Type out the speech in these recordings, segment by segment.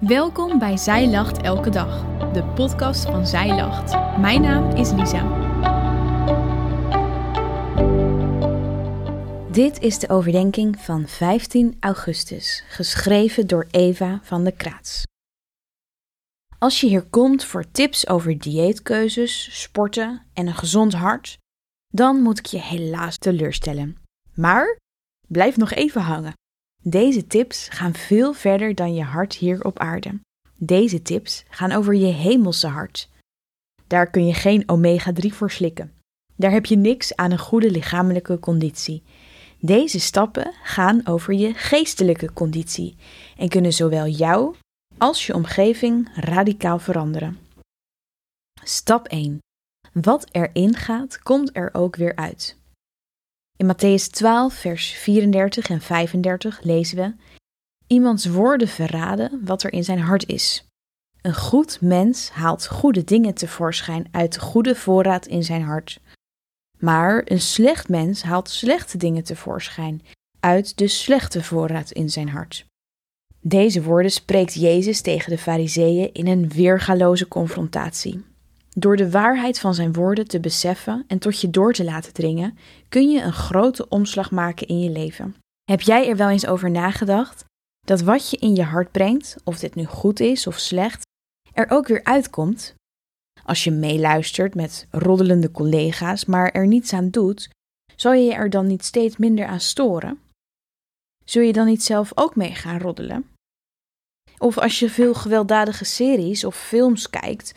Welkom bij Zij Lacht Elke Dag, de podcast van Zij Lacht. Mijn naam is Lisa. Dit is de overdenking van 15 augustus, geschreven door Eva van de Kraats. Als je hier komt voor tips over dieetkeuzes, sporten en een gezond hart, dan moet ik je helaas teleurstellen. Maar blijf nog even hangen. Deze tips gaan veel verder dan je hart hier op aarde. Deze tips gaan over je hemelse hart. Daar kun je geen omega-3 voor slikken. Daar heb je niks aan een goede lichamelijke conditie. Deze stappen gaan over je geestelijke conditie en kunnen zowel jou als je omgeving radicaal veranderen. Stap 1. Wat erin gaat, komt er ook weer uit. In Matthäus 12, vers 34 en 35 lezen we: Iemands woorden verraden wat er in zijn hart is. Een goed mens haalt goede dingen tevoorschijn uit de goede voorraad in zijn hart. Maar een slecht mens haalt slechte dingen tevoorschijn uit de slechte voorraad in zijn hart. Deze woorden spreekt Jezus tegen de Fariseeën in een weergaloze confrontatie. Door de waarheid van zijn woorden te beseffen en tot je door te laten dringen, kun je een grote omslag maken in je leven. Heb jij er wel eens over nagedacht dat wat je in je hart brengt, of dit nu goed is of slecht, er ook weer uitkomt? Als je meeluistert met roddelende collega's, maar er niets aan doet, zal je je er dan niet steeds minder aan storen? Zul je dan niet zelf ook mee gaan roddelen? Of als je veel gewelddadige series of films kijkt,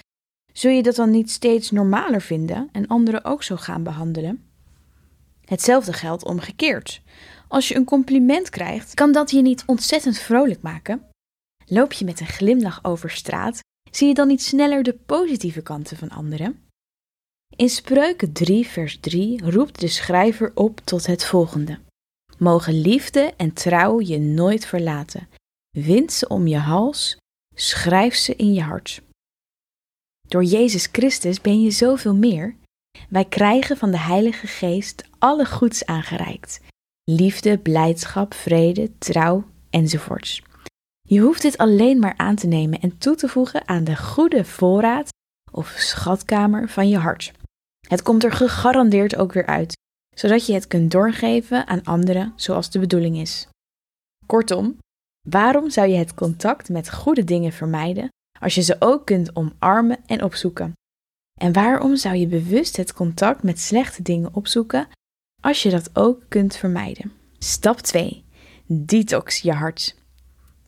zul je dat dan niet steeds normaler vinden en anderen ook zo gaan behandelen? Hetzelfde geldt omgekeerd. Als je een compliment krijgt, kan dat je niet ontzettend vrolijk maken? Loop je met een glimlach over straat, zie je dan niet sneller de positieve kanten van anderen? In Spreuken 3, vers 3 roept de schrijver op tot het volgende: Mogen liefde en trouw je nooit verlaten. Wind ze om je hals, schrijf ze in je hart. Door Jezus Christus ben je zoveel meer. Wij krijgen van de Heilige Geest alle goeds aangereikt: liefde, blijdschap, vrede, trouw enzovoorts. Je hoeft dit alleen maar aan te nemen en toe te voegen aan de goede voorraad of schatkamer van je hart. Het komt er gegarandeerd ook weer uit, zodat je het kunt doorgeven aan anderen zoals de bedoeling is. Kortom, waarom zou je het contact met goede dingen vermijden als je ze ook kunt omarmen en opzoeken? En waarom zou je bewust het contact met slechte dingen opzoeken als je dat ook kunt vermijden? Stap 2. Detox je hart.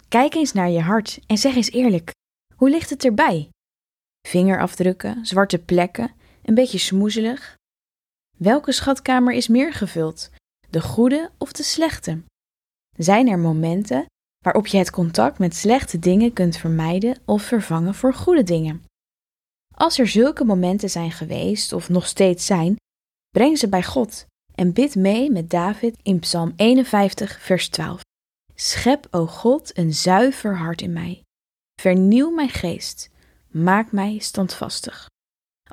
Kijk eens naar je hart en zeg eens eerlijk: hoe ligt het erbij? Vingerafdrukken, zwarte plekken, een beetje smoezelig? Welke schatkamer is meer gevuld, de goede of de slechte? Zijn er momenten waarop je het contact met slechte dingen kunt vermijden of vervangen voor goede dingen? Als er zulke momenten zijn geweest of nog steeds zijn, breng ze bij God en bid mee met David in Psalm 51, vers 12. Schep, o God, een zuiver hart in mij. Vernieuw mijn geest. Maak mij standvastig.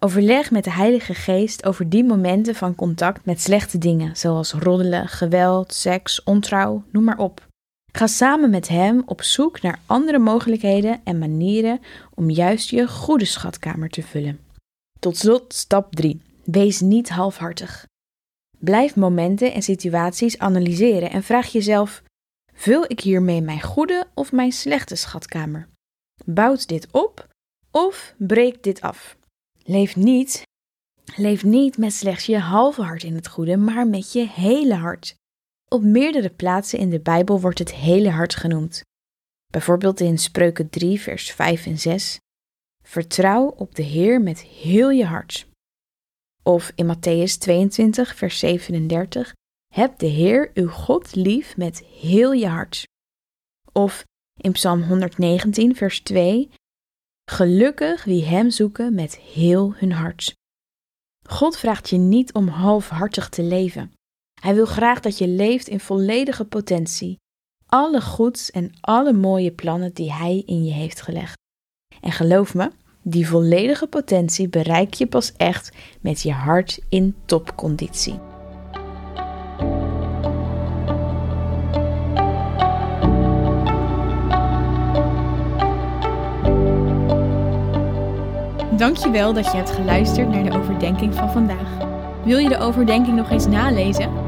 Overleg met de Heilige Geest over die momenten van contact met slechte dingen, zoals roddelen, geweld, seks, ontrouw, noem maar op. Ga samen met Hem op zoek naar andere mogelijkheden en manieren om juist je goede schatkamer te vullen. Tot slot stap 3. Wees niet halfhartig. Blijf momenten en situaties analyseren en vraag jezelf: Vul ik hiermee mijn goede of mijn slechte schatkamer? Bouwt dit op of breekt dit af? Leef niet, leef niet met slechts je halve hart in het goede, maar met je hele hart. Op meerdere plaatsen in de Bijbel wordt het hele hart genoemd. Bijvoorbeeld in Spreuken 3, vers 5 en 6. Vertrouw op de Heer met heel je hart. Of in Matthäus 22, vers 37. Heb de Heer uw God lief met heel je hart. Of in Psalm 119, vers 2. Gelukkig wie Hem zoeken met heel hun hart. God vraagt je niet om halfhartig te leven. Hij wil graag dat je leeft in volledige potentie, alle goeds en alle mooie plannen die Hij in je heeft gelegd. En geloof me, die volledige potentie bereik je pas echt met je hart in topconditie. Dankjewel dat je hebt geluisterd naar de overdenking van vandaag. Wil je de overdenking nog eens nalezen?